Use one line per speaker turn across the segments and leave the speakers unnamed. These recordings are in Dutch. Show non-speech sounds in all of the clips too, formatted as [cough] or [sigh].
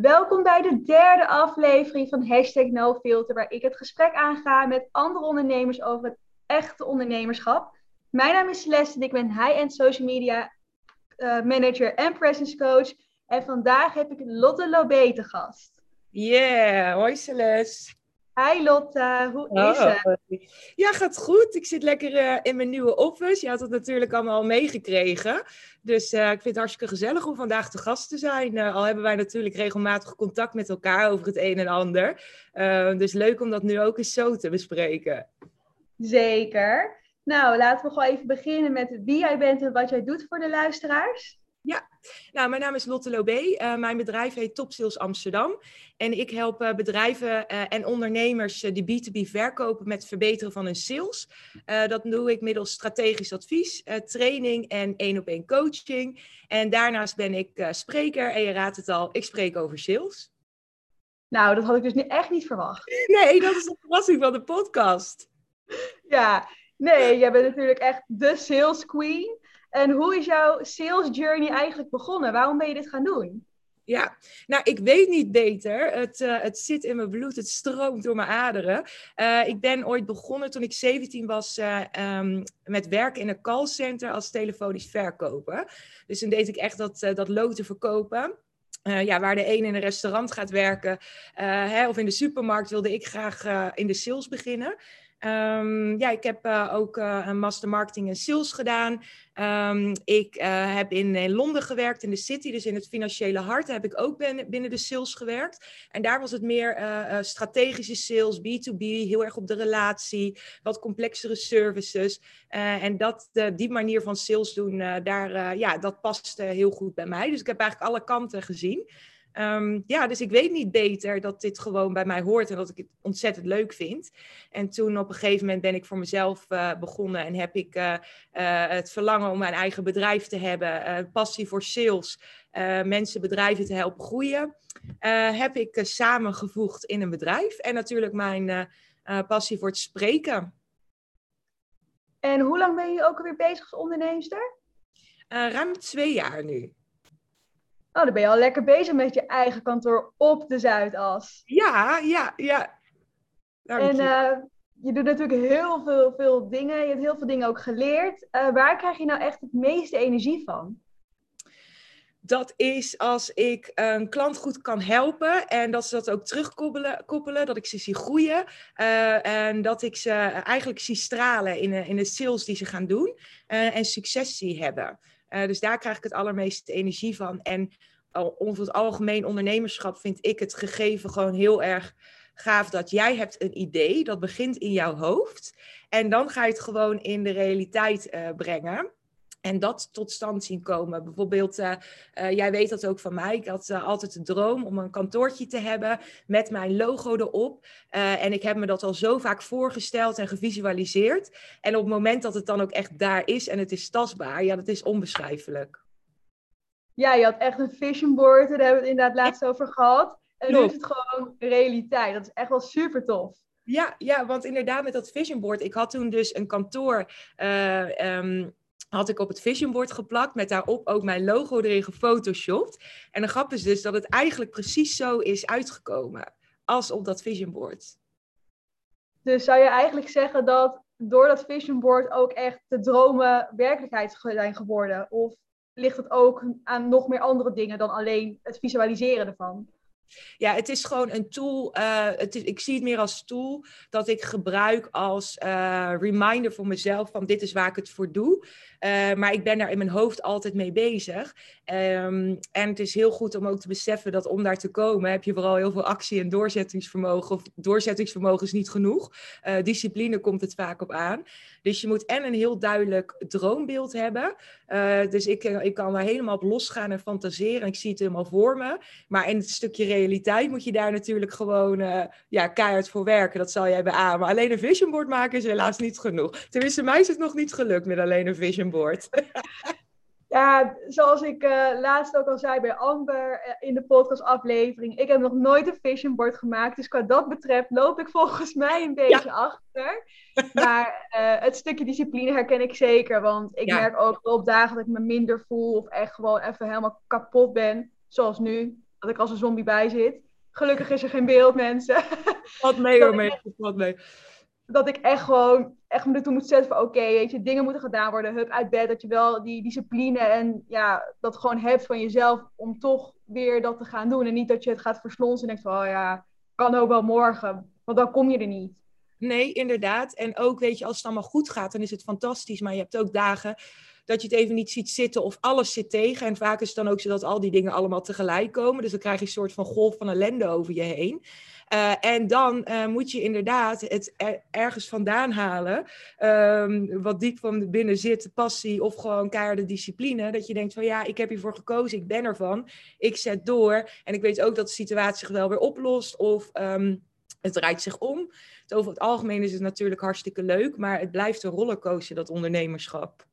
Welkom bij de derde aflevering van Hashtag NoFilter, waar ik het gesprek aanga met andere ondernemers over het echte ondernemerschap. Mijn naam is Celeste en ik ben high-end social media uh, manager en presence coach. En vandaag heb ik Lotte Lobé te gast.
Yeah, hoi Celeste.
Hi Lotte, hoe is het?
Ja, gaat goed. Ik zit lekker uh, in mijn nieuwe office. Je had het natuurlijk allemaal al meegekregen. Dus uh, ik vind het hartstikke gezellig om vandaag te gast te zijn. Uh, al hebben wij natuurlijk regelmatig contact met elkaar over het een en ander. dus leuk om dat nu ook eens zo te bespreken.
Zeker. Nou, laten we gewoon even beginnen met wie jij bent en wat jij doet voor de luisteraars.
Ja, nou, mijn naam is Lotte Lobé. Uh, mijn bedrijf heet Top Sales Amsterdam. En ik help uh, bedrijven uh, en ondernemers die B2B verkopen met het verbeteren van hun sales. dat doe ik middels strategisch advies, training en één op één coaching. En daarnaast ben ik spreker en je raadt het al, ik spreek over sales.
Nou, dat had ik dus echt niet verwacht. [laughs]
Nee, dat is de verrassing van de podcast.
Ja, nee, jij bent natuurlijk echt de sales queen. En hoe is jouw sales journey eigenlijk begonnen? Waarom ben je dit gaan doen?
Ja, nou, ik weet niet beter. Het, uh, het zit in mijn bloed, het stroomt door mijn aderen. Uh, ik ben ooit begonnen toen ik 17 was uh, um, met werken in een callcenter als telefonisch verkoper. Dus toen deed ik echt dat, dat loten verkopen. Ja, waar de een in een restaurant gaat werken hè, of in de supermarkt wilde ik graag in de sales beginnen. Um, ja, ik heb uh, ook uh, een master marketing en sales gedaan. Um, ik uh, heb in, in, Londen gewerkt, in de city, dus in het financiële hart heb ik ook ben, binnen de sales gewerkt. En daar was het meer strategische sales, B2B, heel erg op de relatie, wat complexere services. en dat, die manier van sales doen, daar, ja, dat past heel goed bij mij. Dus ik heb eigenlijk alle kanten gezien. Um, ja, dus ik weet niet beter dat dit gewoon bij mij hoort en dat ik het ontzettend leuk vind. En toen op een gegeven moment ben ik voor mezelf uh, begonnen en heb ik uh, uh, het verlangen om mijn eigen bedrijf te hebben, passie voor sales, mensen, bedrijven te helpen groeien, heb ik samengevoegd in een bedrijf. En natuurlijk mijn passie voor het spreken.
En hoe lang ben je ook alweer bezig als onderneemster?
ruim twee jaar nu.
Oh, dan ben je al lekker bezig met je eigen kantoor op de Zuidas.
Ja, ja, ja.
Dank en je. Uh, je doet natuurlijk heel veel, veel dingen. Je hebt heel veel dingen ook geleerd. Uh, waar krijg je nou echt het meeste energie van?
dat is als ik een klant goed kan helpen en dat ze dat ook terugkoppelen, koppelen, dat ik ze zie groeien uh, en dat ik ze eigenlijk zie stralen in de, in de sales die ze gaan doen uh, en succes zie hebben. Uh, dus daar krijg ik het allermeeste energie van. En over het algemeen ondernemerschap vind ik het gegeven gewoon heel erg gaaf dat jij hebt een idee, dat begint in jouw hoofd. En dan ga je het gewoon in de realiteit uh, brengen. En dat tot stand zien komen. Bijvoorbeeld, uh, uh, jij weet dat ook van mij. Ik had uh, altijd de droom om een kantoortje te hebben met mijn logo erop. en ik heb me dat al zo vaak voorgesteld en gevisualiseerd. En op het moment dat het dan ook echt daar is en het is tastbaar, ja, dat is onbeschrijfelijk.
Ja, je had echt een vision board, daar hebben we het inderdaad laatst over gehad. En nu is het gewoon realiteit. Dat is echt wel super tof.
Ja, ja, want inderdaad met dat vision board. Ik had toen dus een kantoor... Um, had ik op het vision board geplakt met daarop ook mijn logo erin gefotoshopt. En de grap is dus dat het eigenlijk precies zo is uitgekomen als op dat vision board.
Dus zou je eigenlijk zeggen dat door dat vision board ook echt de dromen werkelijkheid zijn geworden? Of ligt het ook aan nog meer andere dingen dan alleen het visualiseren ervan?
Ja, het is gewoon een tool. Uh, het is, ik zie het meer als tool dat ik gebruik als uh, reminder voor mezelf van dit is waar ik het voor doe. Uh, maar ik ben daar in mijn hoofd altijd mee bezig. Um, en het is heel goed om ook te beseffen dat om daar te komen heb je vooral heel veel actie en doorzettingsvermogen. Of doorzettingsvermogen is niet genoeg. discipline komt het vaak op aan. Dus je moet en een heel duidelijk droombeeld hebben. dus ik, ik kan daar helemaal op losgaan en fantaseren. Ik zie het helemaal voor me. Maar in het stukje realiteit moet je daar natuurlijk gewoon ja, keihard voor werken. Dat zal jij beamen. Alleen een vision board maken is helaas niet genoeg. Tenminste, mij is het nog niet gelukt met alleen een vision board. [laughs]
Ja, zoals ik uh, laatst ook al zei bij Amber uh, in de podcastaflevering. Ik heb nog nooit een vision board gemaakt. Dus wat dat betreft loop ik volgens [laughs] mij een beetje ja. achter. Maar uh, het stukje discipline herken ik zeker. Want ik ja. merk ook op dagen dat ik me minder voel. Of echt gewoon even helemaal kapot ben. Zoals nu dat ik als een zombie bij zit. Gelukkig is er geen beeld, mensen.
Wat mee [laughs] hoor, mee. Wat mee.
Dat ik echt gewoon echt me ertoe moet zetten van oké, weet je, dingen moeten gedaan worden. Hup, uit bed, dat je wel die discipline en ja, dat gewoon hebt van jezelf om toch weer dat te gaan doen. En niet dat je het gaat verslonsen en denkt van, oh ja, kan ook wel morgen. Want dan kom je er niet.
Nee, inderdaad. En ook, weet je, als het allemaal goed gaat, dan is het fantastisch. Maar je hebt ook dagen dat je het even niet ziet zitten of alles zit tegen. En vaak is het dan ook zo dat al die dingen allemaal tegelijk komen. Dus dan krijg je een soort van golf van ellende over je heen. Uh, en dan uh, moet je inderdaad het er, ergens vandaan halen. Um, wat diep van binnen zit, passie of gewoon keiharde discipline. Dat je denkt van ja, ik heb hiervoor gekozen, ik ben ervan. Ik zet door. En ik weet ook dat de situatie zich wel weer oplost. Of um, het draait zich om. Het over het algemeen is het natuurlijk hartstikke leuk. Maar het blijft een rollercoaster, dat ondernemerschap.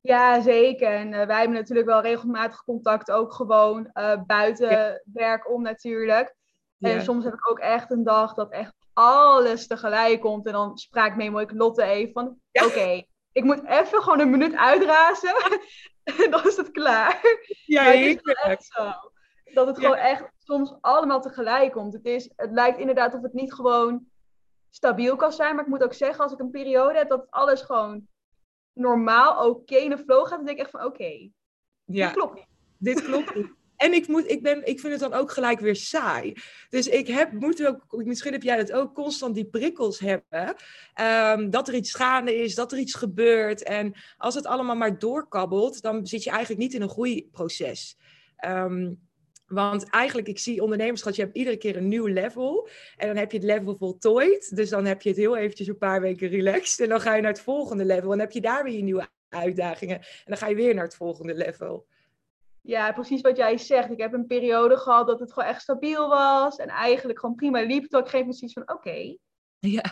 Ja, zeker. En uh, wij hebben natuurlijk wel regelmatig contact, ook gewoon uh, buiten werk om natuurlijk. En soms heb ik ook echt een dag dat echt alles tegelijk komt. En dan spraak Memo ik Lotte even van, ja. oké, okay, ik moet even gewoon een minuut uitrazen. en [laughs] dan is het klaar.
Ja,
maar het is echt zo. Dat het gewoon echt soms allemaal tegelijk komt. Het, is, het lijkt inderdaad of het niet gewoon stabiel kan zijn. Maar ik moet ook zeggen, als ik een periode heb dat alles gewoon normaal oké okay, in de flow gaat, dan denk ik echt van oké, okay,
ja.
dit klopt niet.
Dit klopt niet. En ik, moet, ik, ben, ik vind het dan ook gelijk weer saai. Dus ik heb, moet ook, misschien heb jij dat ook, constant die prikkels hebben. Um, dat er iets gaande is, dat er iets gebeurt. En als het allemaal maar doorkabbelt, dan zit je eigenlijk niet in een groeiproces. Um, want eigenlijk, ik zie ondernemerschap, je hebt iedere keer een nieuw level. En dan heb je het level voltooid. Dus dan heb je het heel eventjes een paar weken relaxed. En dan ga je naar het volgende level. En dan heb je daar weer je nieuwe uitdagingen. En dan ga je weer naar het volgende level.
Ja, precies wat jij zegt. Ik heb een periode gehad dat het gewoon echt stabiel was. En eigenlijk gewoon prima liep. Toen ik geef me zoiets van, oké. Okay.
Ja.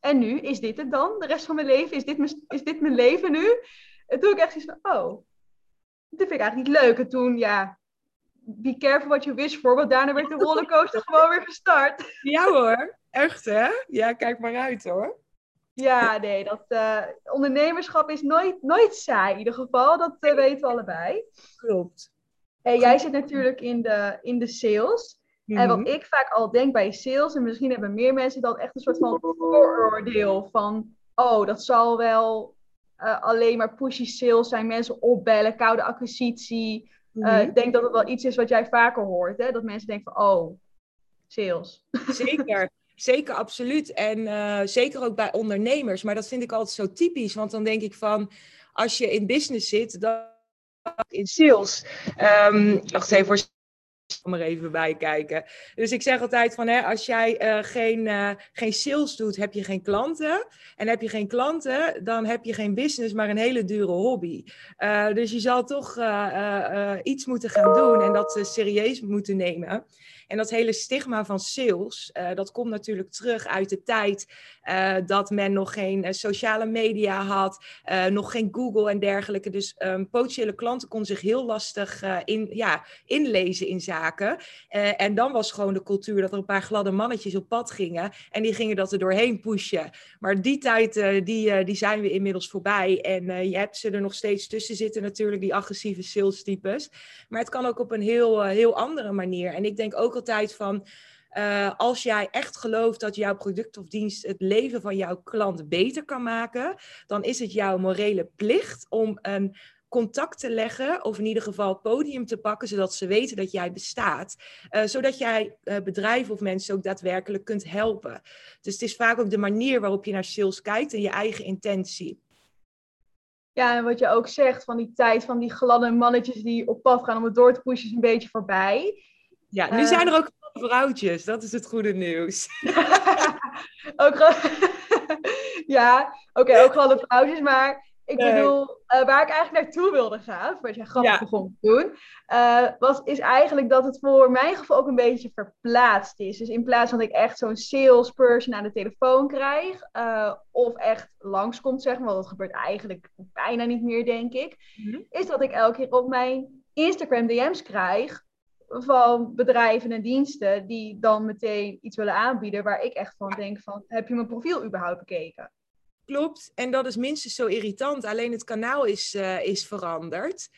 En nu, is dit het dan? De rest van mijn leven? Is dit mijn, is dit mijn leven nu? En toen ik echt zoiets van, oh. Dat vind ik eigenlijk niet leuk. En toen, ja, be careful what you wish for. Want daarna werd de rollercoaster gewoon weer gestart.
Ja hoor, echt hè? Ja, kijk maar uit hoor.
Ja, nee, dat uh, ondernemerschap is nooit, nooit saai in ieder geval. Dat uh, weten we allebei.
Klopt.
En jij zit natuurlijk in de, in de sales. En wat ik vaak al denk bij sales, en misschien hebben meer mensen dat echt een soort van vooroordeel van, oh, dat zal wel uh, alleen maar pushy sales zijn, mensen opbellen, koude acquisitie. Mm-hmm. Ik denk dat het wel iets is wat jij vaker hoort, hè? dat mensen denken van, oh, sales.
Zeker. Zeker, absoluut. En uh, zeker ook bij ondernemers. Maar dat vind ik altijd zo typisch. Want dan denk ik van, als je in business zit, dan in sales. Um, wacht even voor er even bij kijken. Dus ik zeg altijd van, hè, als jij uh, geen, uh, geen sales doet, heb je geen klanten. En heb je geen klanten, dan heb je geen business, maar een hele dure hobby. Dus je zal toch iets moeten gaan doen en dat serieus moeten nemen. En dat hele stigma van sales, uh, dat komt natuurlijk terug uit de tijd uh, dat men nog geen uh, sociale media had, nog geen Google en dergelijke. Dus um, potentiële klanten konden zich heel lastig in, ja, inlezen in zaken. en dan was gewoon de cultuur dat er een paar gladde mannetjes op pad gingen en die gingen dat er doorheen pushen. Maar die tijd, die, die zijn we inmiddels voorbij. En je hebt ze er nog steeds tussen zitten natuurlijk, die agressieve sales types. Maar het kan ook op een heel, heel andere manier. En ik denk ook altijd van. Uh, als jij echt gelooft dat jouw product of dienst het leven van jouw klant beter kan maken, dan is het jouw morele plicht om een contact te leggen, of in ieder geval podium te pakken, zodat ze weten dat jij bestaat. Uh, zodat jij uh, bedrijven of mensen ook daadwerkelijk kunt helpen. Dus het is vaak ook de manier waarop je naar sales kijkt en je eigen intentie.
Ja, en wat je ook zegt, van die tijd van die gladde mannetjes die op pad gaan om het door te pushen, is een beetje voorbij.
Ja, nu uh, zijn er ook vrouwtjes. Dat is het goede nieuws. [laughs]
ook [laughs] ja, oké, okay, ook gladde vrouwtjes. Maar ik bedoel, uh, waar ik eigenlijk naartoe wilde gaan, wat jij grappig ja. begon te doen, uh, was, is eigenlijk dat het voor mijn gevoel ook een beetje verplaatst is. Dus in plaats van dat ik echt zo'n salesperson aan de telefoon krijg, uh, of echt langskomt, zeg maar, want dat gebeurt eigenlijk bijna niet meer, denk ik, mm-hmm. is dat ik elke keer op mijn Instagram DM's krijg van bedrijven en diensten die dan meteen iets willen aanbieden waar ik echt van denk van, heb je mijn profiel überhaupt bekeken?
Klopt, en dat is minstens zo irritant. Alleen het kanaal is, uh, is veranderd.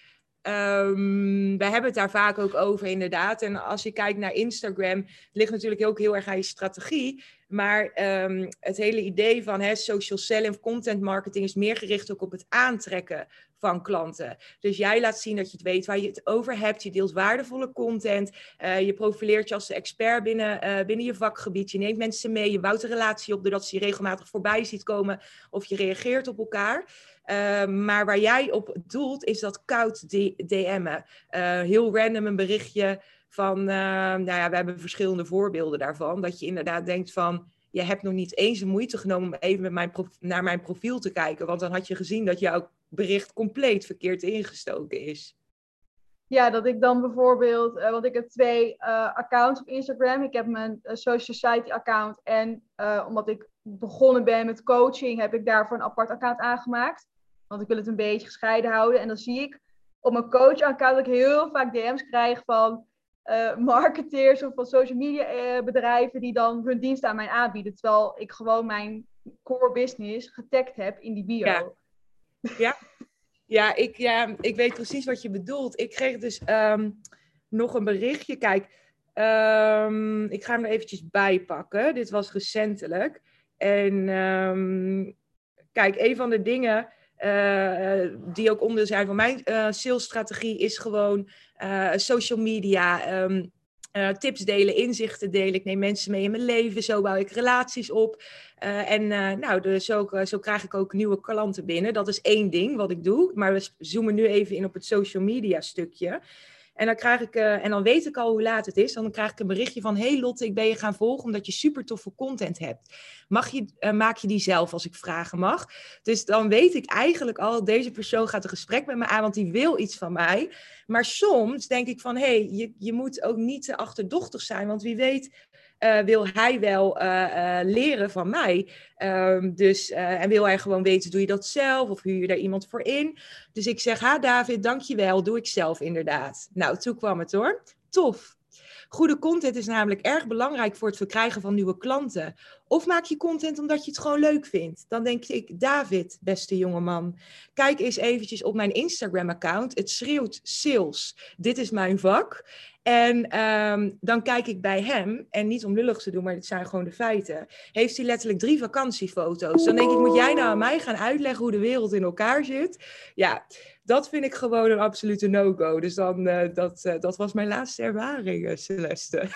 Um, we hebben het daar vaak ook over, inderdaad. En als je kijkt naar Instagram, ligt natuurlijk ook heel erg aan je strategie. Maar um, het hele idee van social selling content marketing is meer gericht ook op het aantrekken van klanten. Dus jij laat zien dat je het weet waar je het over hebt. Je deelt waardevolle content. Uh, je profileert je als de expert binnen, uh, binnen je vakgebied. Je neemt mensen mee. Je bouwt een relatie op doordat ze je regelmatig voorbij ziet komen. Of je reageert op elkaar. Uh, maar waar jij op doelt, is dat koud DM'en. heel random een berichtje van, nou ja, we hebben verschillende voorbeelden daarvan. Dat je inderdaad denkt van, je hebt nog niet eens de moeite genomen om even mijn naar mijn profiel te kijken. Want dan had je gezien dat jouw bericht compleet verkeerd ingestoken is.
Ja, dat ik dan bijvoorbeeld, uh, want ik heb twee uh, accounts op Instagram. Ik heb mijn Social Society account en omdat ik begonnen ben met coaching, heb ik daarvoor een apart account aangemaakt. Want ik wil het een beetje gescheiden houden. En dan zie ik op mijn coach account dat ik heel vaak DM's krijg van marketeers of van social media bedrijven die dan hun dienst aan mij aanbieden. Terwijl ik gewoon mijn core business getagd heb in die bio.
Ja. Ja, ja, ik, ja, ik weet precies wat je bedoelt. Ik kreeg dus um, nog een berichtje. Kijk, um, ik ga hem er eventjes bij pakken. Dit was recentelijk. En um, kijk, een van de dingen uh, die ook onderdeel zijn van mijn uh, salesstrategie is gewoon social media. Uh, tips delen, inzichten delen. Ik neem mensen mee in mijn leven. Zo bouw ik relaties op. En nou, dus zo krijg ik ook nieuwe klanten binnen. Dat is één ding wat ik doe. Maar we zoomen nu even in op het social media stukje. En dan, krijg ik, uh, en dan weet ik al hoe laat het is. Dan krijg ik een berichtje van: Hey Lotte, ik ben je gaan volgen omdat je super toffe content hebt. Mag je, uh, maak je die zelf als ik vragen mag? Dus dan weet ik eigenlijk al: deze persoon gaat een gesprek met me aan, want die wil iets van mij. Maar soms denk ik van: Hey, je, je moet ook niet te achterdochtig zijn, want wie weet uh, wil hij wel uh, uh, leren van mij. Um, dus, en wil hij gewoon weten, doe je dat zelf of huur je daar iemand voor in? Dus ik zeg, ha David, dankjewel, doe ik zelf inderdaad. Nou, toen kwam het hoor. Tof. Goede content is namelijk erg belangrijk voor het verkrijgen van nieuwe klanten. Of maak je content omdat je het gewoon leuk vindt. Dan denk ik, David, beste jongeman, kijk eens eventjes op mijn Instagram-account. Het schreeuwt sales. Dit is mijn vak. En um, dan kijk ik bij hem, en niet om lullig te doen, maar dit zijn gewoon de feiten. Heeft hij letterlijk drie vakantiefoto's. Dan denk ik, moet jij nou aan mij gaan uitleggen hoe de wereld in elkaar zit? Ja, dat vind ik gewoon een absolute no-go. Dus dan, uh, dat, uh, dat was mijn laatste ervaring, uh, Celeste.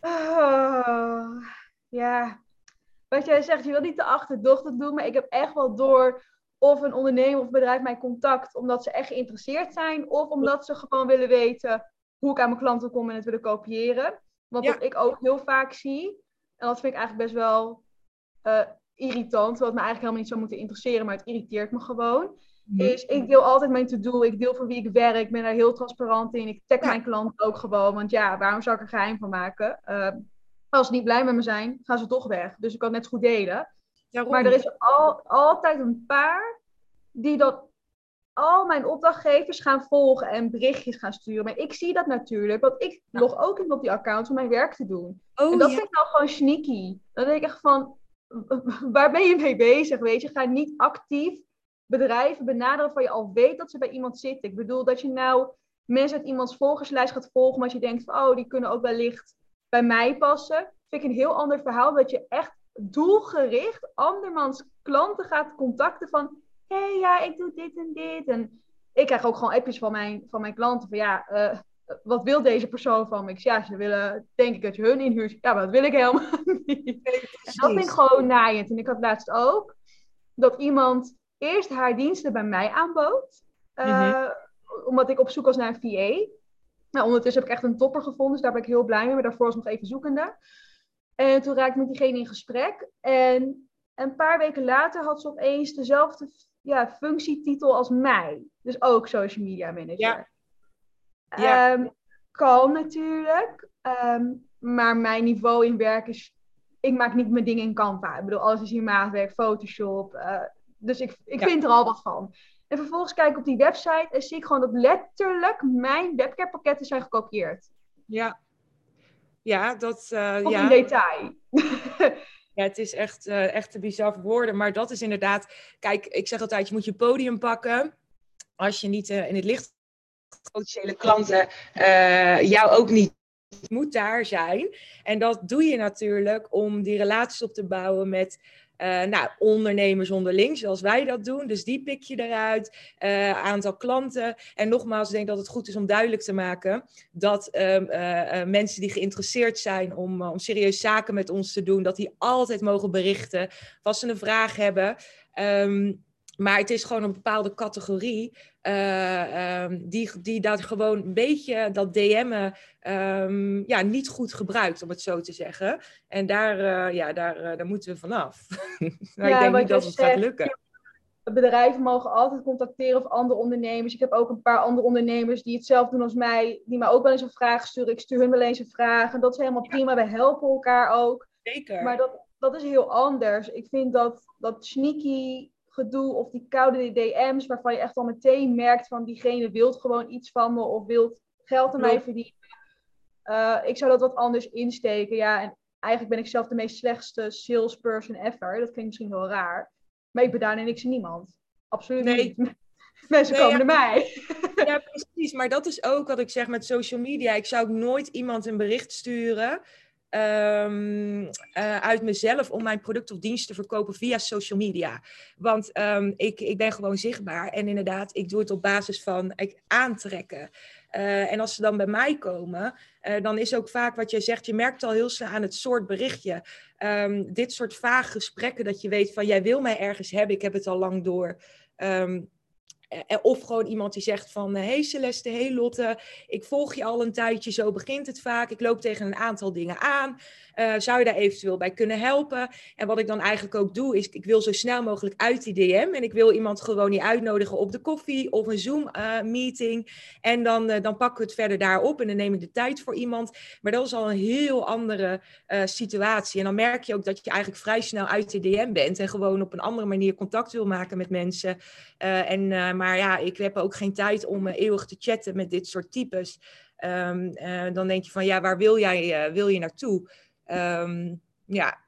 oh, ja, wat jij zegt, je wil niet de achterdochtig doen, maar ik heb echt wel door of een ondernemer of bedrijf mij contact omdat ze echt geïnteresseerd zijn, of omdat ze gewoon willen weten hoe ik aan mijn klanten kom en het willen kopiëren. Want ja. wat ik ook heel vaak zie, en dat vind ik eigenlijk best wel uh, irritant, wat me eigenlijk helemaal niet zou moeten interesseren, maar het irriteert me gewoon. Mm. Is ik deel altijd mijn to-do, ik deel voor wie ik werk, ik ben daar heel transparant in. Ik tag ja. mijn klanten ook gewoon, want ja, waarom zou ik er geheim van maken? Uh, als ze niet blij met me zijn, gaan ze toch weg. Dus ik kan het net goed delen. Waarom? Maar er is al, altijd een paar die dat al mijn opdrachtgevers gaan volgen en berichtjes gaan sturen. Maar ik zie dat natuurlijk, want ik log ook in op die account om mijn werk te doen. Oh, en dat ja. vind ik nou gewoon sneaky. Dan denk ik echt van, [laughs] waar ben je mee bezig, weet je? Ga niet actief bedrijven benaderen van je al weet dat ze bij iemand zitten. Ik bedoel, dat je nou mensen uit iemands volgerslijst gaat volgen, maar je denkt van, oh, die kunnen ook wellicht bij mij passen. Vind ik een heel ander verhaal, dat je echt doelgericht andermans klanten gaat contacten van hey, ja, ik doe dit en dit. En ik krijg ook gewoon appjes van mijn, van mijn klanten van ja, uh, wat wil deze persoon van me? Ik zeg, ja, ze willen denk ik dat je hun inhuurt. Ja, maar dat wil ik helemaal [laughs] niet. dat vind ik gewoon naaiend. En ik had laatst ook dat iemand eerst haar diensten bij mij aanbood. Uh, mm-hmm. Omdat ik op zoek was naar een VA. Nou, ondertussen heb ik echt een topper gevonden, dus daar ben ik heel blij mee. Maar daarvoor was ik nog even zoekende. En toen raakte ik met diegene in gesprek. En een paar weken later had ze opeens dezelfde ja, functietitel als mij. Dus ook social media manager. Ja. ja. Um, kan natuurlijk. Um, maar mijn niveau in werk is... Ik maak niet mijn dingen in Canva. Ik bedoel, alles is hier maatwerk, Photoshop. Uh, dus ik, ik ja. vind er al wat van. En vervolgens kijk ik op die website en zie ik gewoon dat letterlijk mijn webcam-pakketten zijn gekopieerd.
Ja. Ja, dat... Uh,
Of
ja.
in detail. [laughs]
Ja, het is echt, uh, echt te bizar voor woorden. Maar dat is inderdaad... Kijk, ik zeg altijd, je moet je podium pakken. als je niet in het licht potentiële klanten jou ook niet moet daar zijn. En dat doe je natuurlijk om die relaties op te bouwen met uh, nou, ondernemers onderling, zoals wij dat doen. Dus die pik je eruit. Uh, aantal klanten. En nogmaals, ik denk dat het goed is om duidelijk te maken dat uh, mensen die geïnteresseerd zijn om, om serieus zaken met ons te doen, dat die altijd mogen berichten. Als ze een vraag hebben. Um, maar het is gewoon een bepaalde categorie um, die, die dat gewoon een beetje dat DM'en um, ja, niet goed gebruikt, om het zo te zeggen. En daar, uh, ja, daar, uh, daar moeten we vanaf. [laughs] maar ja, ik denk niet dat het zegt, gaat lukken.
Bedrijven mogen altijd contacteren of andere ondernemers. Ik heb ook een paar andere ondernemers die hetzelfde doen als mij, die mij ook wel eens een vraag sturen. Ik stuur hun wel eens een vraag. En dat is helemaal prima. We helpen elkaar ook.
Zeker.
Maar dat, dat is heel anders. Ik vind dat, dat sneaky gedoe of die koude DM's waarvan je echt al meteen merkt van diegene wil gewoon iets van me of wil geld aan mij verdienen. Uh, ik zou dat wat anders insteken. Ja, en eigenlijk ben ik zelf de meest slechtste salesperson ever. Dat klinkt misschien wel raar. Maar ik bedaar niks in niemand. Absoluut niet. [laughs] Mensen komen naar [laughs] mij.
Ja, precies. Maar dat is ook wat ik zeg met social media. Ik zou ook nooit iemand een bericht sturen um, uit mezelf om mijn product of dienst te verkopen via social media. Want um, ik, ik ben gewoon zichtbaar en inderdaad, ik doe het op basis van ik, aantrekken. Uh, en als ze dan bij mij komen, uh, dan is ook vaak wat jij zegt, je merkt al heel snel aan het soort berichtje. Um, dit soort vage gesprekken, dat je weet van jij wil mij ergens hebben, ik heb het al lang door. Eh, eh, of gewoon iemand die zegt van, eh, hey Celeste, hey Lotte, ik volg je al een tijdje, zo begint het vaak. Ik loop tegen een aantal dingen aan. Uh, zou je daar eventueel bij kunnen helpen? En wat ik dan eigenlijk ook doe, is ik wil zo snel mogelijk uit die DM. En ik wil iemand gewoon niet uitnodigen op de koffie of een Zoom-meeting. Uh, en dan, uh, dan pakken we het verder daarop en dan neem ik de tijd voor iemand. Maar dat is al een heel andere situatie. En dan merk je ook dat je eigenlijk vrij snel uit de DM bent en gewoon op een andere manier contact wil maken met mensen. en, maar ja, ik heb ook geen tijd om eeuwig te chatten met dit soort types. Um, dan denk je van ja, waar wil jij wil je naartoe? Um, ja,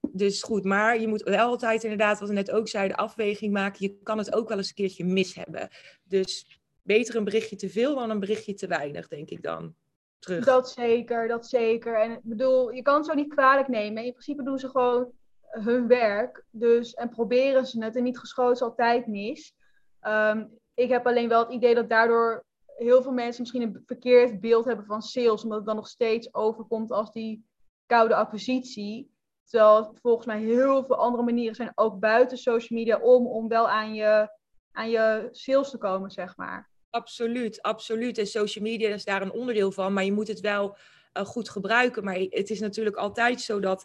dus goed. Maar je moet wel altijd inderdaad, wat we net ook zeiden, afweging maken. Je kan het ook wel eens een keertje mis hebben. Dus beter een berichtje te veel dan een berichtje te weinig, denk ik dan. Terug.
Dat zeker, dat zeker. En ik bedoel, je kan het zo niet kwalijk nemen. In principe doen ze gewoon hun werk. Dus, en proberen ze het. En niet geschoten altijd mis. Um, ik heb alleen wel het idee dat daardoor heel veel mensen misschien een verkeerd beeld hebben van sales. Omdat het dan nog steeds overkomt als die koude acquisitie. Terwijl volgens mij heel veel andere manieren zijn, ook buiten social media, om, om wel aan je, aan je sales te komen, zeg maar.
Absoluut, absoluut. En social media is daar een onderdeel van, maar je moet het wel uh, goed gebruiken. Maar het is natuurlijk altijd zo dat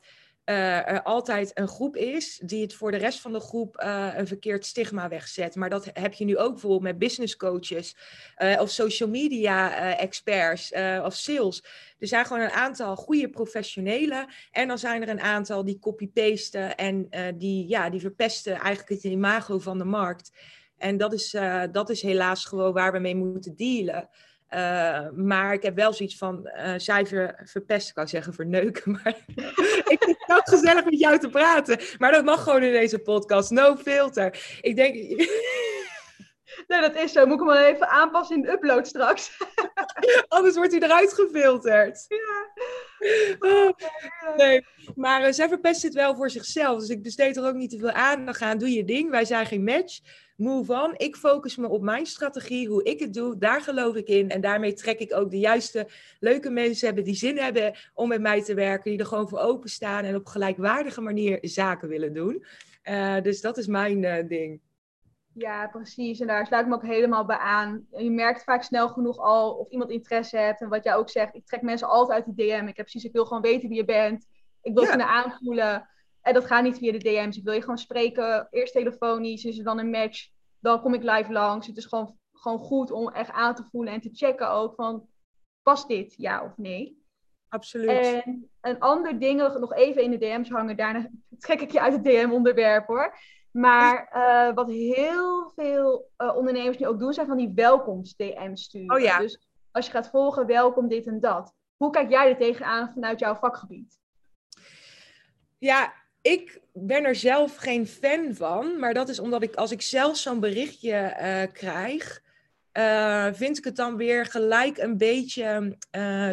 er altijd een groep is die het voor de rest van de groep uh, een verkeerd stigma wegzet. Maar dat heb je nu ook bijvoorbeeld met business coaches uh, of social media experts of sales. Er zijn gewoon een aantal goede professionelen en dan zijn er een aantal die copy-pasten en die, ja, die verpesten eigenlijk het imago van de markt. En dat is, dat is helaas gewoon waar we mee moeten dealen. Uh, maar ik heb wel zoiets van uh, cijfer verpest, kan ik zeggen, verneuken. [laughs] Maar [laughs] ik vind het ook gezellig met jou te praten. Maar dat mag gewoon in deze podcast. No filter. Ik denk...
nee, dat is zo. Moet ik hem wel even aanpassen in de upload straks. [laughs]
Anders wordt hij eruit gefilterd. Ja. Oh, nee, maar uh, zij verpest het wel voor zichzelf. Dus ik besteed er ook niet te veel aandacht aan. Doe je ding. Wij zijn geen match move on. Ik focus me op mijn strategie, hoe ik het doe. Daar geloof ik in. En daarmee trek ik ook de juiste, leuke mensen hebben die zin hebben om met mij te werken. Die er gewoon voor openstaan en op gelijkwaardige manier zaken willen doen. Uh, dus dat is mijn uh, ding.
Ja, precies. En daar sluit ik me ook helemaal bij aan. Je merkt vaak snel genoeg al of iemand interesse hebt. En wat jij ook zegt, ik trek mensen altijd uit die DM. Ik heb precies, ik wil gewoon weten wie je bent. Ik wil ja. kunnen aanvoelen. En dat gaat niet via de DM's. Ik wil je gewoon spreken. Eerst telefonisch. Is er dan een match? Dan kom ik live langs. Het is gewoon, gewoon goed om echt aan te voelen en te checken ook van... Past dit, ja of nee?
Absoluut.
En een ander ding, nog even in de DM's hangen. Daarna trek ik je uit het DM-onderwerp hoor. Maar uh, wat heel veel uh, ondernemers nu ook doen, zijn van die welkomst-DM's sturen.
Oh ja.
Dus als je gaat volgen, welkom dit en dat. Hoe kijk jij er tegenaan vanuit jouw vakgebied?
Ja, ik ben er zelf geen fan van, maar dat is omdat ik als ik zelf zo'n berichtje uh, krijg, vind ik het dan weer gelijk een beetje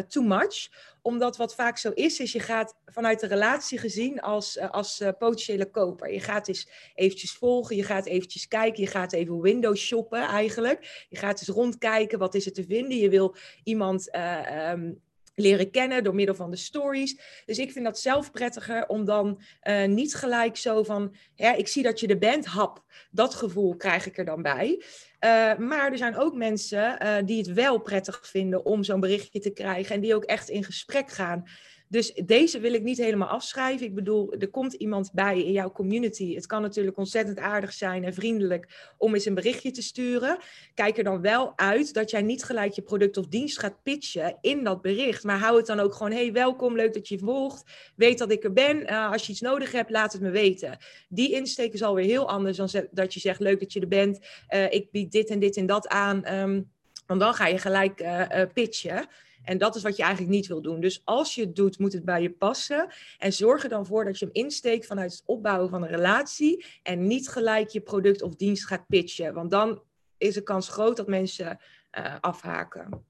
too much omdat wat vaak zo is, is je gaat vanuit de relatie gezien als, als potentiële koper. Je gaat eens eventjes volgen, je gaat eventjes kijken, je gaat even window shoppen eigenlijk. Je gaat eens rondkijken, wat is er te vinden? Je wil iemand ehm, leren kennen door middel van de stories. Dus ik vind dat zelf prettiger om dan uh, niet gelijk zo van, ja, ik zie dat je er bent, hap. Dat gevoel krijg ik er dan bij. Uh, maar er zijn ook mensen uh, die het wel prettig vinden om zo'n berichtje te krijgen en die ook echt in gesprek gaan. Dus deze wil ik niet helemaal afschrijven. Ik bedoel, er komt iemand bij in jouw community. Het kan natuurlijk ontzettend aardig zijn en vriendelijk om eens een berichtje te sturen. Kijk er dan wel uit dat jij niet gelijk je product of dienst gaat pitchen in dat bericht. Maar hou het dan ook gewoon, hey, welkom, leuk dat je volgt. Weet dat ik er ben. Uh, als je iets nodig hebt, laat het me weten. Die insteek is alweer heel anders dan dat je zegt, leuk dat je er bent. Uh, ik bied dit en dit en dat aan. Um, want dan ga je gelijk uh, pitchen. En dat is wat je eigenlijk niet wil doen. Dus als je het doet, moet het bij je passen. En zorg er dan voor dat je hem insteekt vanuit het opbouwen van een relatie. En niet gelijk je product of dienst gaat pitchen. Want dan is de kans groot dat mensen uh, afhaken.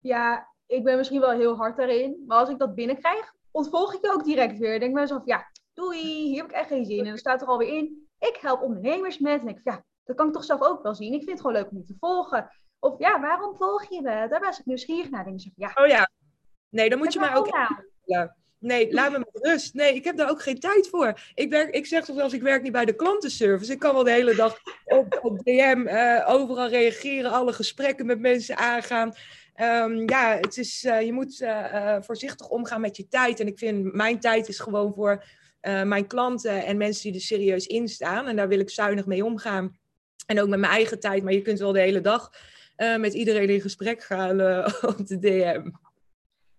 Ja, ik ben misschien wel heel hard daarin. Maar als ik dat binnenkrijg, ontvolg ik je ook direct weer. Denk mezelf, ja, doei, hier heb ik echt geen zin in. En dan staat er alweer in, ik help ondernemers met. En ik ja, dat kan ik toch zelf ook wel zien. Ik vind het gewoon leuk om te volgen. Of ja, waarom volg je me? Daar was ik nieuwsgierig naar. Denk ik, ja.
Oh ja. Nee, dan moet je mij ook... Nou? Nee, laat me met rust. Nee, ik heb daar ook geen tijd voor. Ik, werk, ik zeg eens, ik werk niet bij de klantenservice. Ik kan wel de hele dag op, op DM uh, overal reageren, alle gesprekken met mensen aangaan. Um, ja, het is, uh, je moet uh, voorzichtig omgaan met je tijd. En ik vind, mijn tijd is gewoon voor mijn klanten en mensen die er serieus in staan. En daar wil ik zuinig mee omgaan. En ook met mijn eigen tijd. Maar je kunt wel de hele dag uh, met iedereen in gesprek gaan uh, [laughs] op de DM.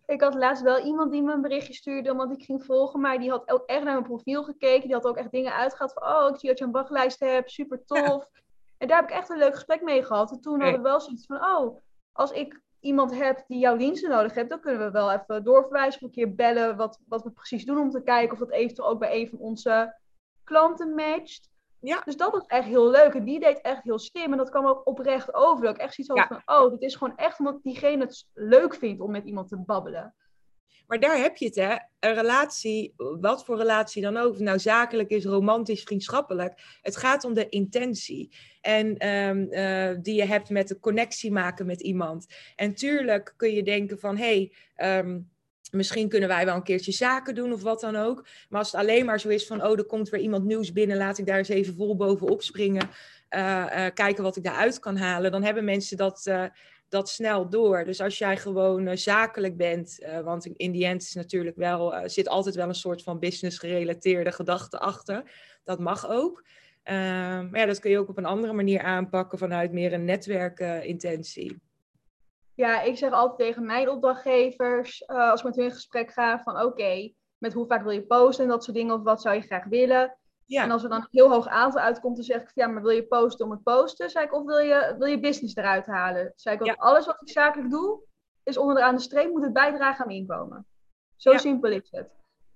Ik had laatst wel iemand die me een berichtje stuurde omdat ik ging volgen, maar die had ook echt naar mijn profiel gekeken. Die had ook echt dingen uitgehaald van, oh, ik zie dat je een wachtlijst hebt, super tof. [laughs] En daar heb ik echt een leuk gesprek mee gehad. En toen hadden we wel zoiets van, oh, als ik iemand heb die jouw diensten nodig heeft, dan kunnen we wel even doorverwijzen of een keer bellen wat, wat we precies doen om te kijken of dat eventueel ook bij een van onze klanten matcht. Ja. Dus dat was echt heel leuk. En die deed echt heel slim. En dat kwam ook oprecht over. Dat ik echt zoiets had van, oh, dit is gewoon echt omdat diegene het leuk vindt om met iemand te babbelen.
Maar daar heb je het, hè. Een relatie, wat voor relatie dan ook. Nou, zakelijk is, romantisch, vriendschappelijk. Het gaat om de intentie. En um, uh, die je hebt met de connectie maken met iemand. En tuurlijk kun je denken van, hé... Hey, um, Misschien kunnen wij wel een keertje zaken doen of wat dan ook. Maar als het alleen maar zo is van, oh, er komt weer iemand nieuws binnen, laat ik daar eens even vol bovenop springen. Uh, uh, kijken wat ik daaruit kan halen. Dan hebben mensen dat, uh, dat snel door. Dus als jij gewoon zakelijk bent, want in die end is natuurlijk wel, zit altijd wel een soort van business gerelateerde gedachte achter. Dat mag ook. maar ja, dat kun je ook op een andere manier aanpakken vanuit meer een netwerkintentie.
Ja, ik zeg altijd tegen mijn opdrachtgevers, uh, als ik met hun in gesprek ga, van oké, met hoe vaak wil je posten en dat soort dingen, of wat zou je graag willen. Ja. En als er dan een heel hoog aantal uitkomt, dan zeg ik, ja, maar wil je posten om het posten? Zeg ik, of wil je, wil je business eruit halen? Zeg ik, ja. alles wat ik zakelijk doe, is onderaan de streep, moet het bijdragen aan mijn inkomen. Zo ja. simpel is het.